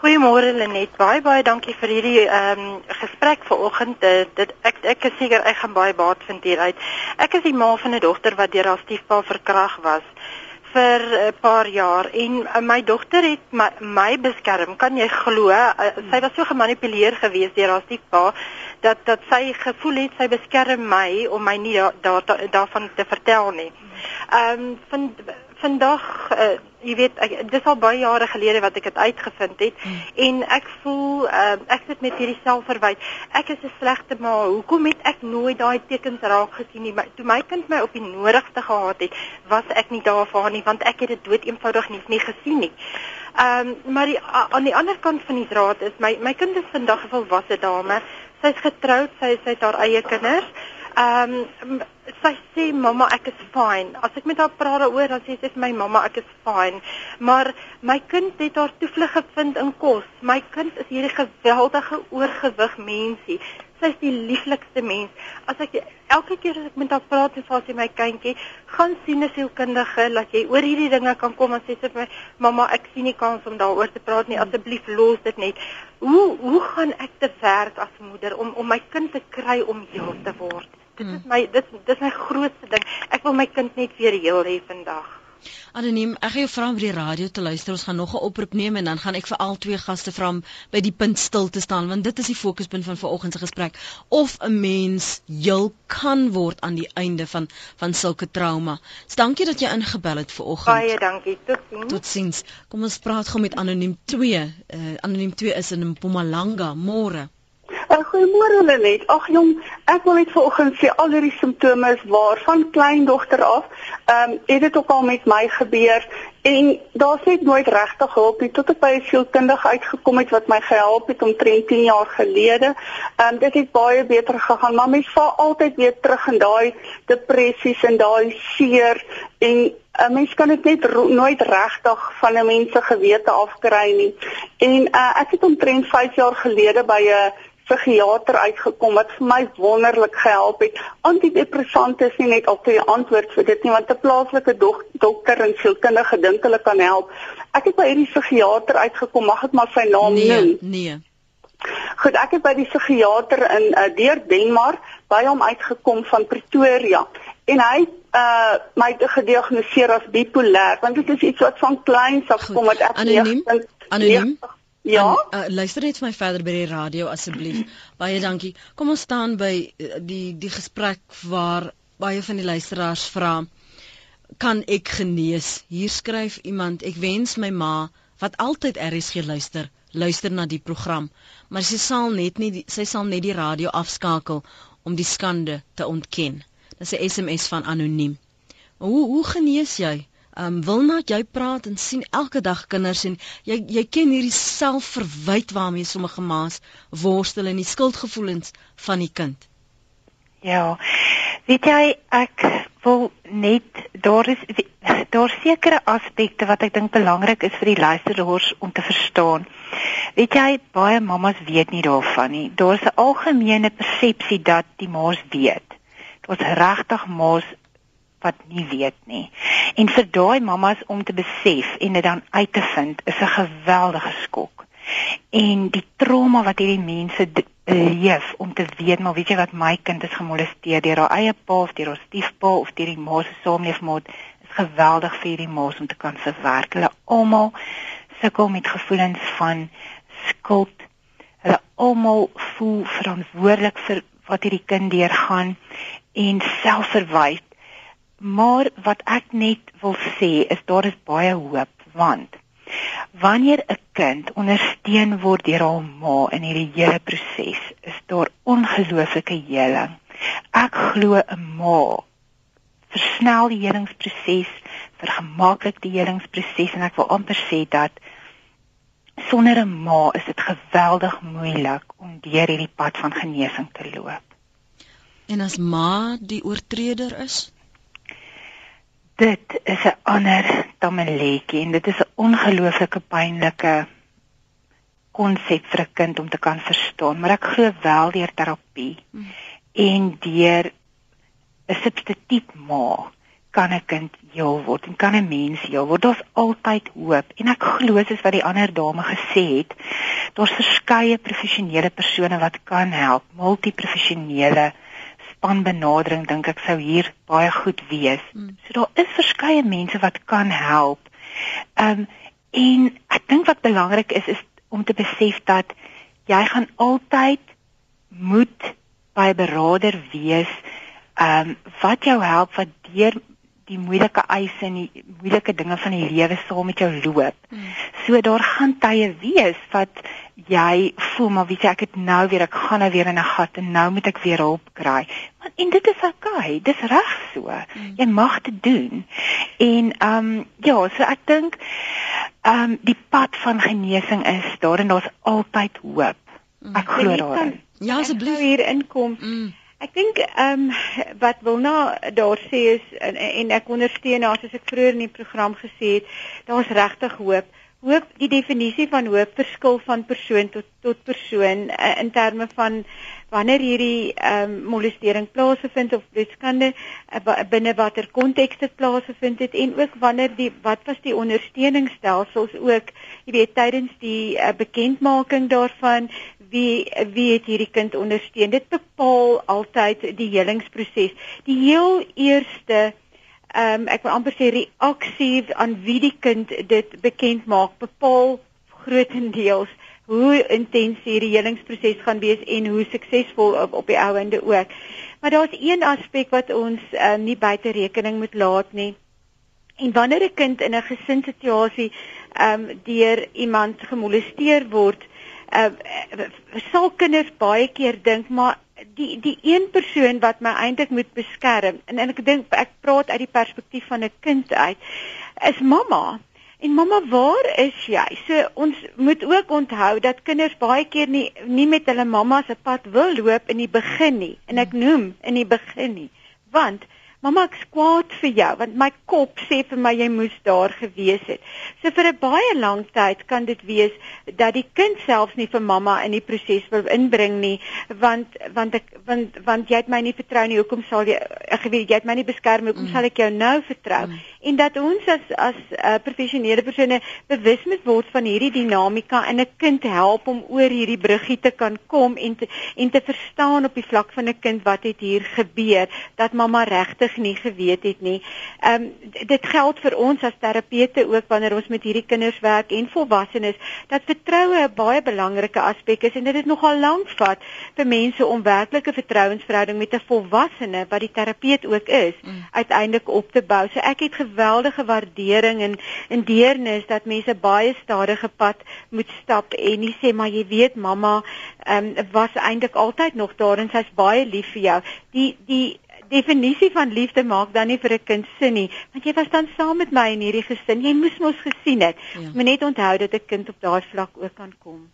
Speaker 4: Goeiemôre Lenet. Baie baie dankie vir hierdie ehm um, gesprek vanoggend. Dit, dit ek ek is seker ek gaan baie baat vind hieruit. Ek is die ma van 'n dogter wat deur haar stiefpa verkrag was vir 'n paar jaar en uh, my dogter het my, my beskerm. Kan jy glo? Uh, sy was so gemanipuleer geweest deur haar stiefpa dat dat sy gevoel het sy beskerm my om my nie daar da, da, daarvan te vertel nie. Ehm um, van vandag uh, jy weet ek, dis al baie jare gelede wat ek dit uitgevind het hmm. en ek voel uh, ek sit met hierdie selfverwyd. Ek is 'n slegte ma. Hoekom het ek nooit daai tekens raak gesien nie? My, toe my kind my op die nodigste gehad het, was ek nie daar vir haar nie want ek het dit dood eenvoudig nie, nie gesien nie. Ehm um, maar die, aan die ander kant van die draad is my my kind is vandag 'n volwasse dame. Sy's getroud, sy sy het haar eie kinders. Ehm um, sy sê mamma ek is fine. As ek met haar praat daaroor dan sê sy vir my mamma ek is fine. Maar my kind het haar toevlug gevind in kos. My kind is hierdie geweldige oorgewig mensie. Sy is die lieflikste mens. As ek elke keer as ek met haar praat en sê my kindjie, gaan sien 'n sielkundige dat jy oor hierdie dinge kan kom en sê sy vir my mamma ek sien nie kans om daaroor te praat nie. Asseblief los dit net. Hoe hoe gaan ek te werk as moeder om om my kind te kry om heel te word? Dit is my dit dis my grootste ding. Ek wil my kind net weer heel hê vandag.
Speaker 1: Anoniem, ek gaan jou vra om by die radio te luister. Ons gaan nog 'n oproep neem en dan gaan ek vir al twee gaste vra om by die punt stil te staan want dit is die fokuspunt van vanoggend se gesprek of 'n mens heel kan word aan die einde van van sulke trauma. So dankie dat jy ingebel het vanoggend.
Speaker 4: Baie dankie. Totsiens.
Speaker 1: Totsiens. Kom ons praat gou met Anoniem 2. Uh, anoniem 2 is in Mpumalanga. Môre.
Speaker 5: Uh, Goeiemôre Lenet. Ag jong, ek wil net vanoggend sê al hierdie simptome is waar van kleindogter af. Ehm um, het dit ook al met my gebeur en daar's net nooit regtig hulp nie tot ek by 'n sielkundige uitgekom het wat my gehelp het om 13 jaar gelede. Ehm um, dit het baie beter gegaan, maar mens val altyd weer terug in daai depressies en daai seer en 'n uh, mens kan dit net nooit regtig van 'n mens se gewete afkry nie. En uh, ek het omtrent 5 jaar gelede by 'n psigiater uitgekom wat vir my wonderlik gehelp het. Antidepressante is nie net altyd 'n antwoord vir dit nie, want 'n plaaslike dok dokter en sielkundige dink hulle kan help. Ek het by hierdie psigiater uitgekom, mag ek maar sy naam
Speaker 1: nee,
Speaker 5: noem?
Speaker 1: Nee.
Speaker 5: Goed, ek het by die psigiater in uh, deur Denmark by hom uitgekom van Pretoria en hy uh my gediagnoseer as bipolêr want dit is iets wat van kleins af kom wat ek
Speaker 1: anoniem anoniem
Speaker 5: Ja.
Speaker 1: En, uh, luister net vir my verder by die radio asseblief. Baie dankie. Kom ons staan by uh, die die gesprek waar baie van die luisteraars vra kan ek genees? Hier skryf iemand, ek wens my ma wat altyd RSG luister, luister na die program, maar sy sal net nie die, sy sal net die radio afskakel om die skande te ontken. Dis 'n SMS van anoniem. Hoe hoe genees jy? Ehm um, wil net jy praat en sien elke dag kinders en jy jy ken hierdie selfverwyd waarmee sommige ma's worstel en die skuldgevoelens van die kind.
Speaker 6: Ja. Weet jy ek wil net daar is daar sekere aspekte wat ek dink belangrik is vir die luisteraars om te verstaan. Weet jy baie mammas weet nie daarvan nie. Daar's 'n algemene persepsie dat die ma's weet. Daar's regtig ma's wat nie weet nie. En vir daai mammas om te besef en dit dan uit te vind is 'n geweldige skok. En die trauma wat hierdie mense leef om te weet maar weet jy wat my kind is gemolesteer deur haar eie pa of deur haar stiefpa of deur die ma se saamleefmaat is geweldig vir hierdie ma om te kan verwerk. Hulle almal sukkel met gevoelens van skuld. Hulle almal voel verantwoordelik vir wat hierdie kind deurgaan en selfverwyd Maar wat ek net wil sê is daar is baie hoop want wanneer 'n kind ondersteun word deur haar ma in hierdie hele proses, is daar ongelooflike heling. Ek glo 'n ma versnel die helingsproses, vergemaklik die helingsproses en ek wil amper sê dat sonder 'n ma is dit geweldig moeilik om deur hierdie pad van genesing te loop.
Speaker 1: En as ma die oortreder is?
Speaker 6: Dit is 'n ander tamaletjie en dit is 'n ongelooflike pynlike konsep vir 'n kind om te kan verstaan, maar ek glo wel deur terapie hmm. en deur 'n substituut ma kan 'n kind heel word en kan 'n mens heel word. Daar's altyd hoop en ek glo soos wat die ander dame gesê het, daar's verskeie professionele persone wat kan help, multiprofessionele spanbenadering dink ek sou hier baie goed wees. Mm. So daar is verskeie mense wat kan help. Ehm um, en ek dink wat belangrik is is om te besef dat jy gaan altyd moet by 'n beraader wees ehm um, wat jou help wat deur
Speaker 2: die moeilike eise en die moeilike dinge van die lewe saam met jou loop. Hmm. So daar gaan tye wees wat jy voel maar weet jy ek het nou weer ek gaan nou weer in 'n gat en nou moet ek weer hulp kry. Maar en dit is oukei, okay, dis reg so. Hmm. Jy mag dit doen. En ehm um, ja, so ek dink ehm um, die pad van genesing is daar en daar's altyd hoop. Hmm. Ek glo daarin.
Speaker 1: Ja, asseblief
Speaker 2: hier inkom. Mm. Ek dink ehm um, wat Wilna daar sê is en, en ek ondersteun haar soos ek vroeër in die program gesê het, daar's regtig hoop. Hoop, die definisie van hoop verskil van persoon tot tot persoon uh, in terme van wanneer hierdie ehm um, molestering plaasvind of bloedskande uh, binne watter konteks dit plaasvind het en ook wanneer die wat was die ondersteuningsstelsels ook jy weet tydens die uh, bekendmaking daarvan wie wie het hierdie kind ondersteun. Dit bepaal altyd die helingsproses. Die heel eerste ehm um, ek wil amper sê reaksie aan wie die kind dit bekend maak bepaal grootendeels hoe intens hierdie helingsproses gaan wees en hoe suksesvol op, op die ou ende ook. Maar daar's een aspek wat ons ehm um, nie buite rekening moet laat nie. En wanneer 'n kind in 'n gesinssituasie ehm um, deur iemand gemolesteer word, uh, sal kinders baie keer dink maar die die een persoon wat my eintlik moet beskerm en, en ek dink ek praat uit die perspektief van 'n kind uit is mamma en mamma waar is jy? So ons moet ook onthou dat kinders baie keer nie nie met hulle mamma se pad wil loop in die begin nie. En ek noem in die begin nie. Want Mamma ek skwaad vir jou want my kop sê vir my jy moes daar gewees het. So vir 'n baie lang tyd kan dit wees dat die kind selfs nie vir mamma in die proses wil inbring nie want want ek want want jy het my nie vertrou nie. Hoekom sal jy ek weet jy het my nie beskerm nie. Hoekom mm. sal ek jou nou vertrou? Mm. En dat ons as as uh, professionele persone bewus moet word van hierdie dinamika en 'n kind help om oor hierdie bruggie te kan kom en te, en te verstaan op die vlak van 'n kind wat het hier gebeur dat mamma regtig nie geweet het nie. Ehm um, dit geld vir ons as terapeute ook wanneer ons met hierdie kinders werk en volwassenes dat vertroue 'n baie belangrike aspek is en dit het nogal lank vat vir mense om werklike vertrouensverhouding met 'n volwassene wat die terapeut ook is mm. uiteindelik op te bou. So ek het geweldige waardering en en deernis dat mense baie stadige pad moet stap en nie sê maar jy weet mamma ehm um, was eintlik altyd nog daar en sy's baie lief vir jou. Die die definisie van liefde maak dan nie vir 'n kind sin nie, want jy was dan saam met my in hierdie gesin. Jy moes mos gesien het. Ja. Moet net onthou dat 'n kind op daardie vlak ook kan kom.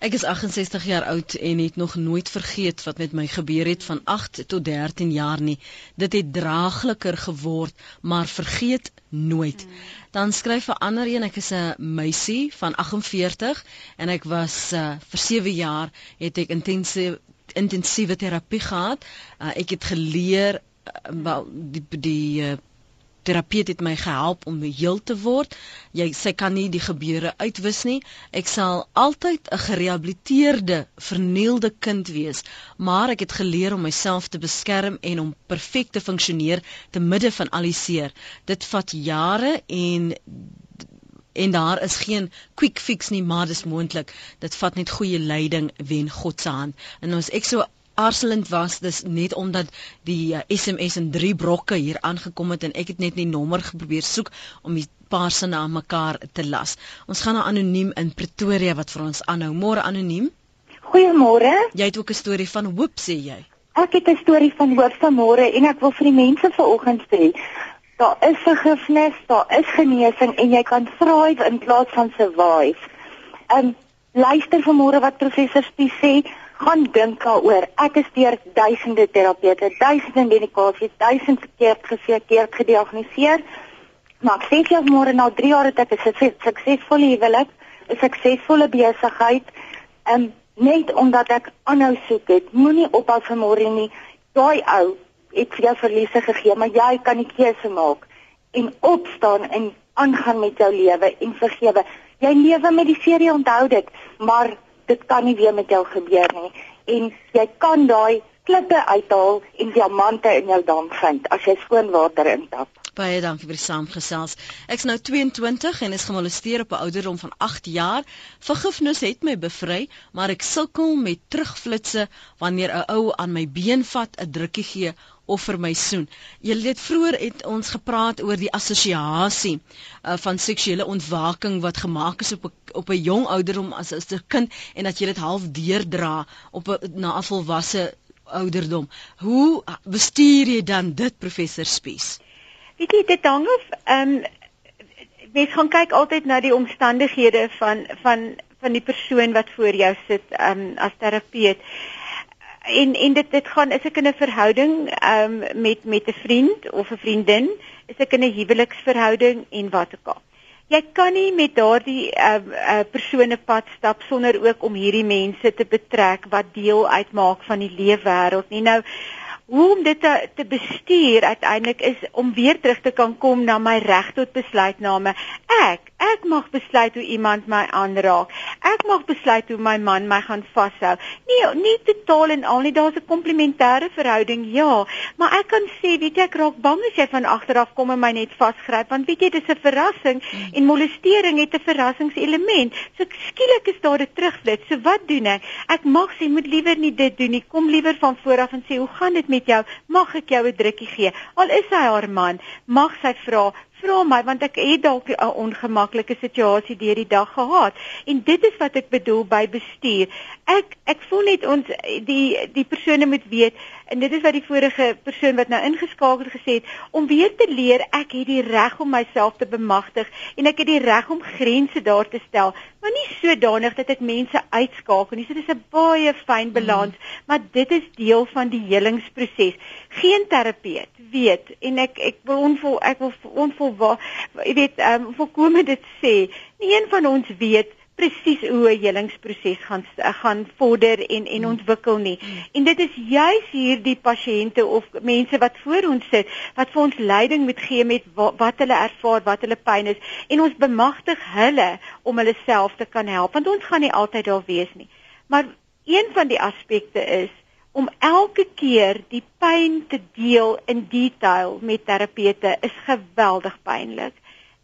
Speaker 1: Ek is 68 jaar oud en het nog nooit vergeet wat met my gebeur het van 8 tot 13 jaar nie. Dit het draagliker geword, maar vergeet nooit. Hmm. Dan skryf 'n ander een, ek is 'n meisie van 48 en ek was uh, vir 7 jaar het ek intense intensiewe terapie gehad. Uh, ek het geleer uh, wel die die uh, terapeut het my gehelp om heel te word. Jy sy kan nie die gebeure uitwis nie. Ek sal altyd 'n gerehabiliteerde, vernielde kind wees, maar ek het geleer om myself te beskerm en om perfek te funksioneer te midde van al die seer. Dit vat jare en en daar is geen quick fix nie maar dis moontlik. Dit vat net goeie leiding wen God se hand. En ons ek so aarzelend was dis net omdat die uh, SMS in drie brokke hier aangekom het en ek het net die nommer geprobeer soek om die paar sinne aan mekaar te las. Ons gaan na anoniem in Pretoria wat vir ons aanhou. Môre anoniem?
Speaker 7: Goeiemôre.
Speaker 1: Jy het ook 'n storie van hoop sê jy.
Speaker 7: Ek het 'n storie van hoop vanmôre en ek wil vir die mense vanoggend sê daar is vergifnis, daar is genesing en jy kan thrive in plaas van survive. Um luister vanmôre wat professor Spies sê, gaan dink daaroor. Ek is deur duisende terapeute, duisende medikasies, duisende keer geseker gediagnoseer. Maar ek sê jy môre na 3 jaar het ek 'n suksesvolle huwelik, 'n suksesvolle besigheid. Um net omdat ek aanhou soek het, moenie ophou vanmôre nie. Daai ou het vir jou verliese gegee, maar jy kan die keuse maak en opstaan en aangaan met jou lewe en vergewe. Jy lewe met die serie onthou dit, maar dit kan nie weer met jou gebeur nie en jy kan daai klippe uithaal en diamante in jou dam vind as jy skoon water intap.
Speaker 1: Baie dankie vir die saamgesels. Ek's nou 22 en is gemolesteer op 'n ouderdom van 8 jaar. Vergifnis het my bevry, maar ek sukkel met terugflitsse wanneer 'n ou aan my been vat, 'n drukkie gee of vir my soen. Julle het vroeër het ons gepraat oor die assosiasie uh, van seksuele ontwaking wat gemaak is op 'n op 'n jong ouderdom as as 'n kind en dat jy dit half deurdra op 'n na 'n volwasse ouderdom. Hoe bestuur jy dan dit professor Spies?
Speaker 2: Weet jy dit hang of ehm um, mens gaan kyk altyd na die omstandighede van van van die persoon wat voor jou sit um, as terapeut. En en dit dit gaan is ek in 'n verhouding um, met met 'n vriend of 'n vriendin, is ek in 'n huweliksverhouding en wat ook al. Jy kan nie met daardie uh, uh, persone pad stap sonder ook om hierdie mense te betrek wat deel uitmaak van die lewe wêreld nie. Nou hoe om dit te, te bestuur uiteindelik is om weer terug te kan kom na my reg tot besluitname. Ek, ek mag besluit hoe iemand my aanraak. Ek mag besluit hoe my man my gaan vashou. Nee, nie totaal en al nie, daar's 'n komplementêre verhouding, ja, maar ek kan sê, weet jy, ek raak bang as jy van agteraf kom en my net vasgryp, want weet jy, dis 'n verrassing mm. en molestering het 'n verrassingselement. So skielik is daar 'n terugvlits. So wat doen ek? Ek mag sê, moet liewer nie dit doen nie. Kom liewer van voor af en sê, hoe gaan dit met met jou, mag ek jou 'n drukkie gee? Al is hy haar man, mag sy vra, vra my want ek het dalk 'n ongemaklike situasie deur die dag gehad. En dit is wat ek bedoel by bestuur. Ek ek voel net ons die die persone moet weet en dit is wat die vorige persoon wat nou ingeskakel het gesê het om weer te leer ek het die reg om myself te bemagtig en ek het die reg om grense daar te stel maar nie sodanig dat ek mense uitskakel nie so dis 'n baie fyn balans mm. maar dit is deel van die helingsproses geen terapeut weet en ek ek wil onvol ek wil onvol jy weet um, volkome dit sê nie een van ons weet presies hoe 'n helingsproses gaan gaan vorder en en hmm. ontwikkel nie. En dit is juis hierdie pasiënte of mense wat voor ons sit wat vir ons leiding moet gee met wat, wat hulle ervaar, wat hulle pyn is en ons bemagtig hulle om hulle self te kan help want ons gaan nie altyd daar wees nie. Maar een van die aspekte is om elke keer die pyn te deel in detail met terapeute is geweldig pynlik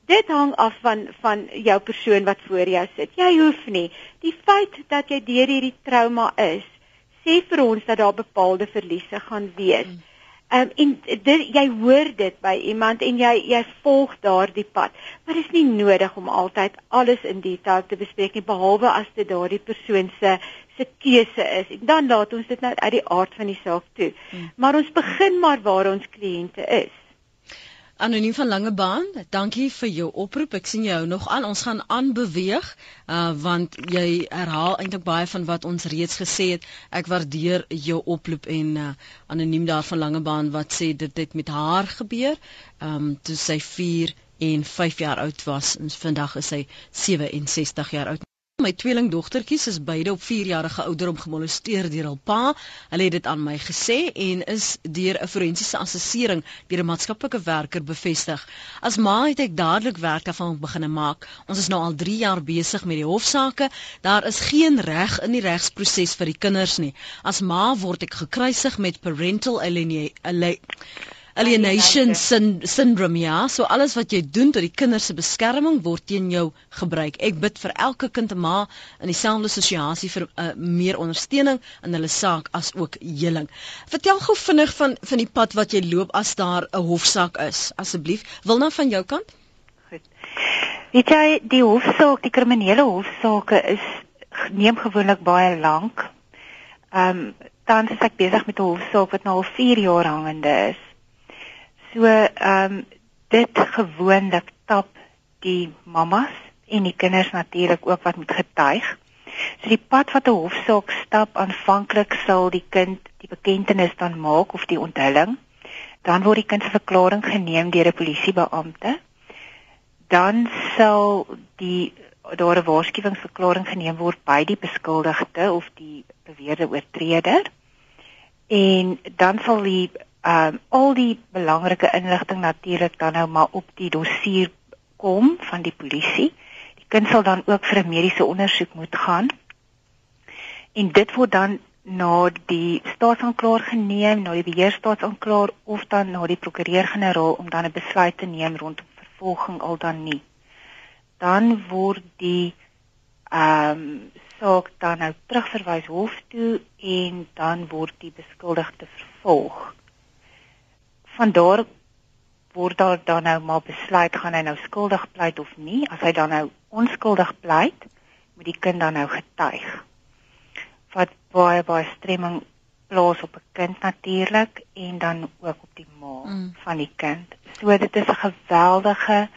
Speaker 2: dit hang af van van jou persoon wat voor jou sit. Jy hoef nie. Die feit dat jy deur hierdie trauma is, sê vir ons dat daar bepaalde verliese gaan wees. Hmm. Ehm um, en dit jy hoor dit by iemand en jy jy volg daardie pad. Maar dit is nie nodig om altyd alles in detail te bespreek nie behalwe as dit daardie persoon se se keuse is. En dan laat ons dit nou uit die aard van die saak toe. Hmm. Maar ons begin maar waar ons kliënte is.
Speaker 1: Anoniem van Langebaan, dankie vir jou oproep. Ek sien jou nog aan. Ons gaan aanbeweeg uh want jy herhaal eintlik baie van wat ons reeds gesê het. Ek waardeer jou oproep en uh anoniem daar van Langebaan wat sê dit het met haar gebeur. Um toe sy 4 en 5 jaar oud was en vandag is sy 67 jaar oud. My tweelingdogtertjies is beide op 4 jarige ouderdom gemolesteer deur hul pa. Hulle het dit aan my gesê en is deur 'n forensiese assessering deur 'n maatskaplike werker bevestig. As ma het ek dadelik werk daarvan begin maak. Ons is nou al 3 jaar besig met die hofsaake. Daar is geen reg in die regsproses vir die kinders nie. As ma word ek gekruisig met parental alienation alienation syndrome ja. So alles wat jy doen tot die kinders se beskerming word teen jou gebruik. Ek bid vir elke kind en ma in dieselfde situasie vir uh, meer ondersteuning in hulle saak as ook heling. Vertel gou vinnig van van die pad wat jy loop as daar 'n hofsaak is asseblief. Wil nou van jou kant?
Speaker 6: Goed. Weet jy die hofsaak die kriminele hofsaake is neem gewoonlik baie lank. Ehm um, tans is ek besig met 'n hofsaak wat nou al 4 jaar hangende is So ehm um, dit gewoonlik tap die mammas en die kinders natuurlik ook wat moet getuig. So die pad wat 'n hofsaak stap aanvanklik sal die kind die bekentenis dan maak of die onthulling. Dan word die kind se verklaring geneem deur 'n polisiebeampte. Dan sal die daar 'n waarskuwingsverklaring geneem word by die beskuldigde of die beweerde oortreder. En dan sal die ehm um, al die belangrike inligting natuurlik dan nou maar op die dossier kom van die polisie. Die kind sal dan ook vir 'n mediese ondersoek moet gaan. En dit word dan na die staatsanklaer geneem, na die beheerstaatsanklaer of dan na die prokureur-generaal om dan 'n besluit te neem rondom vervolging al dan nie. Dan word die ehm um, saak dan nou terugverwys hof toe en dan word die beskuldigde vervolg. Van daar word daar dan nou maar besluit gaan hy nou skuldig pleit of nie. As hy dan nou onskuldig pleit, moet die kind dan nou getuig. Wat baie baie stremming plaas op 'n kind natuurlik en dan ook op die ma mm. van die kind. So dit is 'n geweldige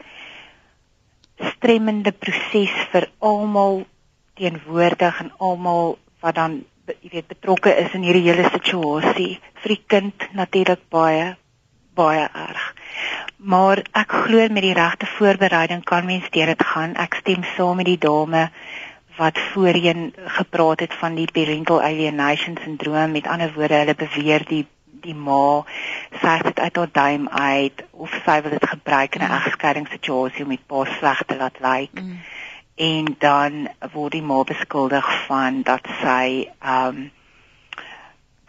Speaker 6: stremmende proses vir almal teenwoordig en almal wat dan jy weet betrokke is in hierdie hele situasie. Vir die kind natuurlik baie baie erg. Maar ek glo met die regte voorbereiding kan mens deur dit gaan. Ek stem saam met die dame wat voorheen gepraat het van die parental alienation syndroom. Met ander woorde, hulle beweer die die ma sy het uit haar duim uit of sy wil dit gebruik in 'n egskeidingssituasie om die pa sleg te laat lyk. Mm. En dan word die ma beskuldig van dat sy ehm um,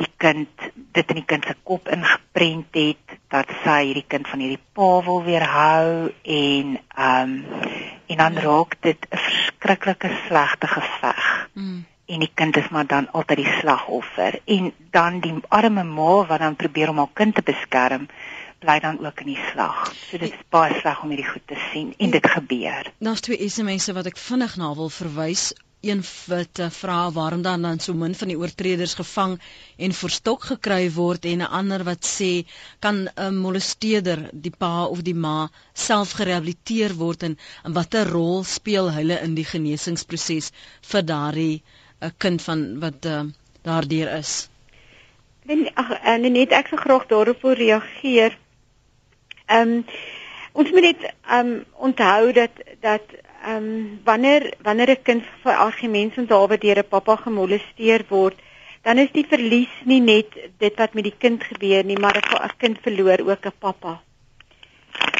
Speaker 6: die kind dit in die kind se kop ingeprent het dat sy hierdie kind van hierdie pa wil weerhou en ehm um, en dan ja. raak dit 'n verskriklike slegte geveg. Mm. En die kind is maar dan altyd die slagoffer en dan die arme ma wat dan probeer om haar kind te beskerm bly dan ook in die slag. So dit is baie sleg om hierdie goed te sien en dit gebeur.
Speaker 1: Daar's twee SMS'e wat ek vinnig na wil verwys een wat vra waarom dan dan so min van die oortreders gevang en verstok gekry word en 'n ander wat sê kan 'n molesteerder die pa of die ma self gerehabiliteer word en, en watter rol speel hulle in die genesingsproses vir daardie 'n uh, kind van wat uh, daardeur is.
Speaker 2: En ag en net ek sou graag daarop reageer. Ehm um, ons moet net ehm um, onthou dat dat ehm um, wanneer wanneer 'n kind vir argumente onthaal deur 'n pappa gemolesteer word, dan is die verlies nie net dit wat met die kind gebeur nie, maar 'n kind verloor ook 'n pappa.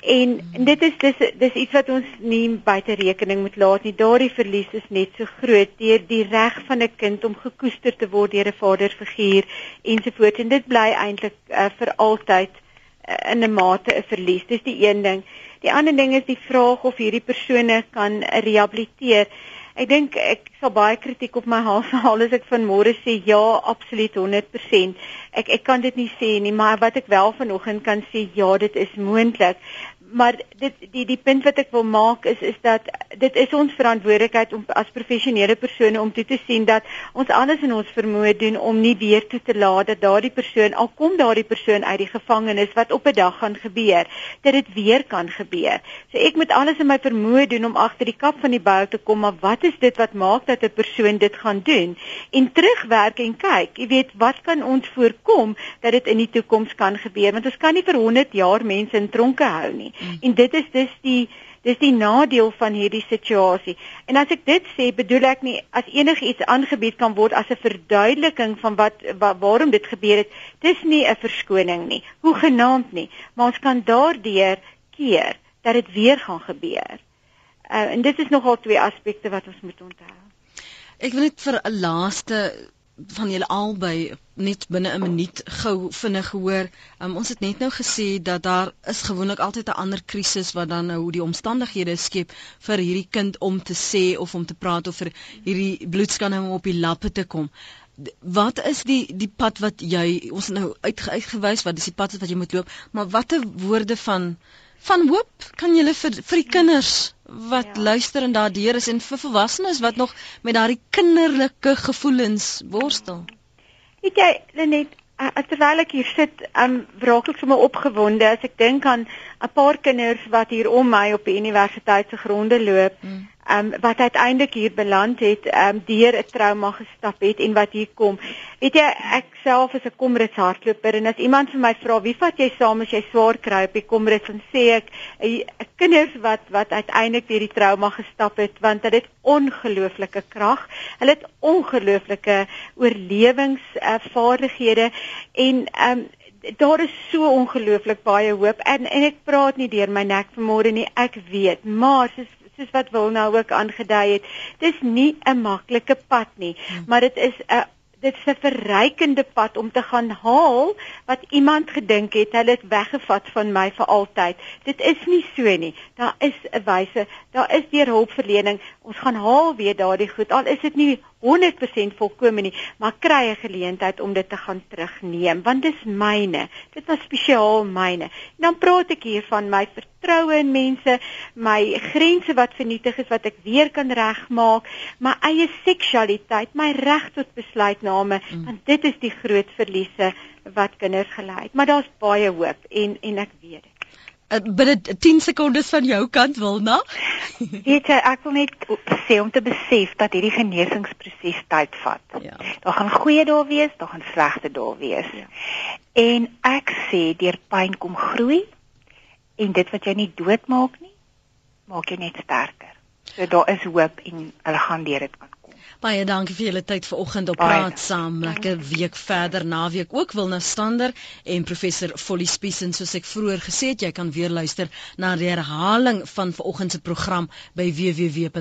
Speaker 2: En, en dit is dis dis iets wat ons nie buite rekening moet laat nie. Daardie verlies is net so groot deur die reg van 'n kind om gekoester te word deur 'n vaderfiguur ensovoorts en dit bly eintlik uh, vir altyd uh, in 'n mate 'n verlies. Dis die een ding. Die ander ding is die vraag of hierdie persone kan rehabiliteer. Ek dink ek sal baie kritiek op my hals haal as ek vanmôre sê ja, absoluut 100%. Ek ek kan dit nie sê nie, maar wat ek wel vanoggend kan sê, ja, dit is moontlik maar dit die die punt wat ek wil maak is is dat dit is ons verantwoordelikheid om as professionele persone om toe te sien dat ons alles in ons vermoë doen om nie weer toe te laat dat daardie persoon al kom daardie persoon uit die gevangenis wat op 'n dag gaan gebeur dat dit weer kan gebeur. So ek moet alles in my vermoë doen om agter die kap van die bou te kom maar wat is dit wat maak dat 'n persoon dit gaan doen en terugwerk en kyk, jy weet wat kan ons voorkom dat dit in die toekoms kan gebeur want ons kan nie vir 100 jaar mense in tronke hou nie. Mm. En dit is dus die dis die nadeel van hierdie situasie. En as ek dit sê, bedoel ek nie as enigiets aangebied kan word as 'n verduideliking van wat, wat waarom dit gebeur het. Dis nie 'n verskoning nie. Hoe genaamd nie, maar ons kan daardeur keer dat dit weer gaan gebeur. Uh, en dit is nogal twee aspekte wat ons moet onthou.
Speaker 1: Ek wil net vir 'n laaste van julle albei net binne 'n minuut gou vinnig hoor. Um, ons het net nou gesê dat daar is gewoonlik altyd 'n ander krisis wat dan nou die omstandighede skep vir hierdie kind om te sê of om te praat of vir hierdie bloedskanne om op die lappe te kom. Wat is die die pad wat jy ons nou uitgewys wat is die pad wat jy moet loop, maar watter woorde van van hoop kan jy vir vir die kinders wat ja. luister en daardeur is en vir volwassenes wat nog met daardie kinderlike gevoelens worstel.
Speaker 2: Weet jy Lenet, terwyl ek hier sit, um raak ek sommer opgewonde as ek dink aan 'n paar kinders wat hier om my op die universiteit se gronde loop. Hmm um, wat uiteindelik hier beland het, um, deur 'n trauma gestap het en wat hier kom. Weet jy, ek self is 'n komrits hardloper en as iemand vir my vra, "Wie vat jy saam as jy swaar kry op die komrits?" dan sê ek, "Ek kinders wat wat uiteindelik deur die trauma gestap het, want dit het ongelooflike krag. Hulle het ongelooflike oorlewingsvaardighede en um, daar is so ongelooflik baie hoop en en ek praat nie deur my nek vanmôre nie ek weet maar soos soos wat wil nou ook aangedui het. Dis nie 'n maklike pad nie, hmm. maar dit is 'n dit is 'n verrykende pad om te gaan haal wat iemand gedink het hulle het weggevat van my vir altyd. Dit is nie so nie. Daar is 'n wyse, daar is deur hulpverlening. Ons gaan haal weer daardie goed. Al is dit nie 100% volkome nie, maar kry 'n geleentheid om dit te gaan terugneem want dis myne. Dit was spesiaal myne. En dan praat ek hier van my vertroue in mense, my grense wat vernietig is wat ek weer kan regmaak, my eie seksualiteit, my reg tot besluitname, mm. want dit is die groot verliese wat kinders gelei het. Maar daar's baie hoop en en ek weet dit.
Speaker 1: Uh, binne 10 sekondes van jou kant wil na.
Speaker 6: Weet jy, ek wil net sê om te besef dat hierdie genesingsproses tyd vat. Ja. Daar gaan goeie dae wees, daar gaan slegte dae wees. Ja. En ek sê deur pyn kom groei en dit wat jou nie doodmaak nie, maak jou net sterker. So daar is hoop en hulle gaan deur dit kan
Speaker 1: Baie dankie vir julle tyd vanoggend op praat saam. Lekker week verder naweek ook wil na stander en professor Folly Spiesen soos ek vroeër gesê het, jy kan weer luister na die herhaling van vanoggend se program by www.rsg.co.za.